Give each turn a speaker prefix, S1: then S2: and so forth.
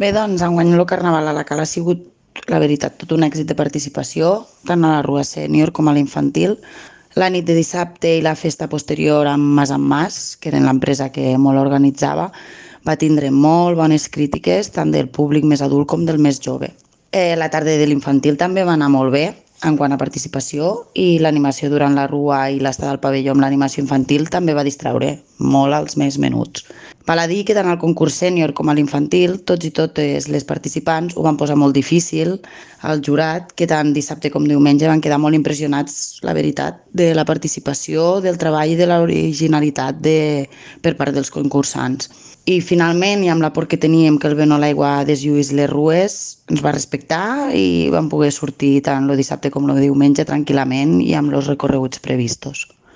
S1: Bé, doncs, enguany el Carnaval a la Cala ha sigut, la veritat, tot un èxit de participació, tant a la Rua Sènior com a l'infantil. La nit de dissabte i la festa posterior amb Mas en Mas, que era l'empresa que molt organitzava, va tindre molt bones crítiques tant del públic més adult com del més jove. Eh, la tarda de l'infantil també va anar molt bé, en quant a participació i l'animació durant la rua i l'estada al pavelló amb l'animació infantil també va distraure molt als més menuts. Val a dir que tant al concurs sènior com a l'infantil, tots i totes les participants ho van posar molt difícil al jurat, que tant dissabte com diumenge van quedar molt impressionats, la veritat, de la participació, del treball i de l'originalitat de, per part dels concursants. I finalment, i amb l'aport que teníem que el vent l'aigua deslluís les rues, ens va respectar i vam poder sortir tant el dissabte com el diumenge tranquil·lament i amb els recorreguts previstos.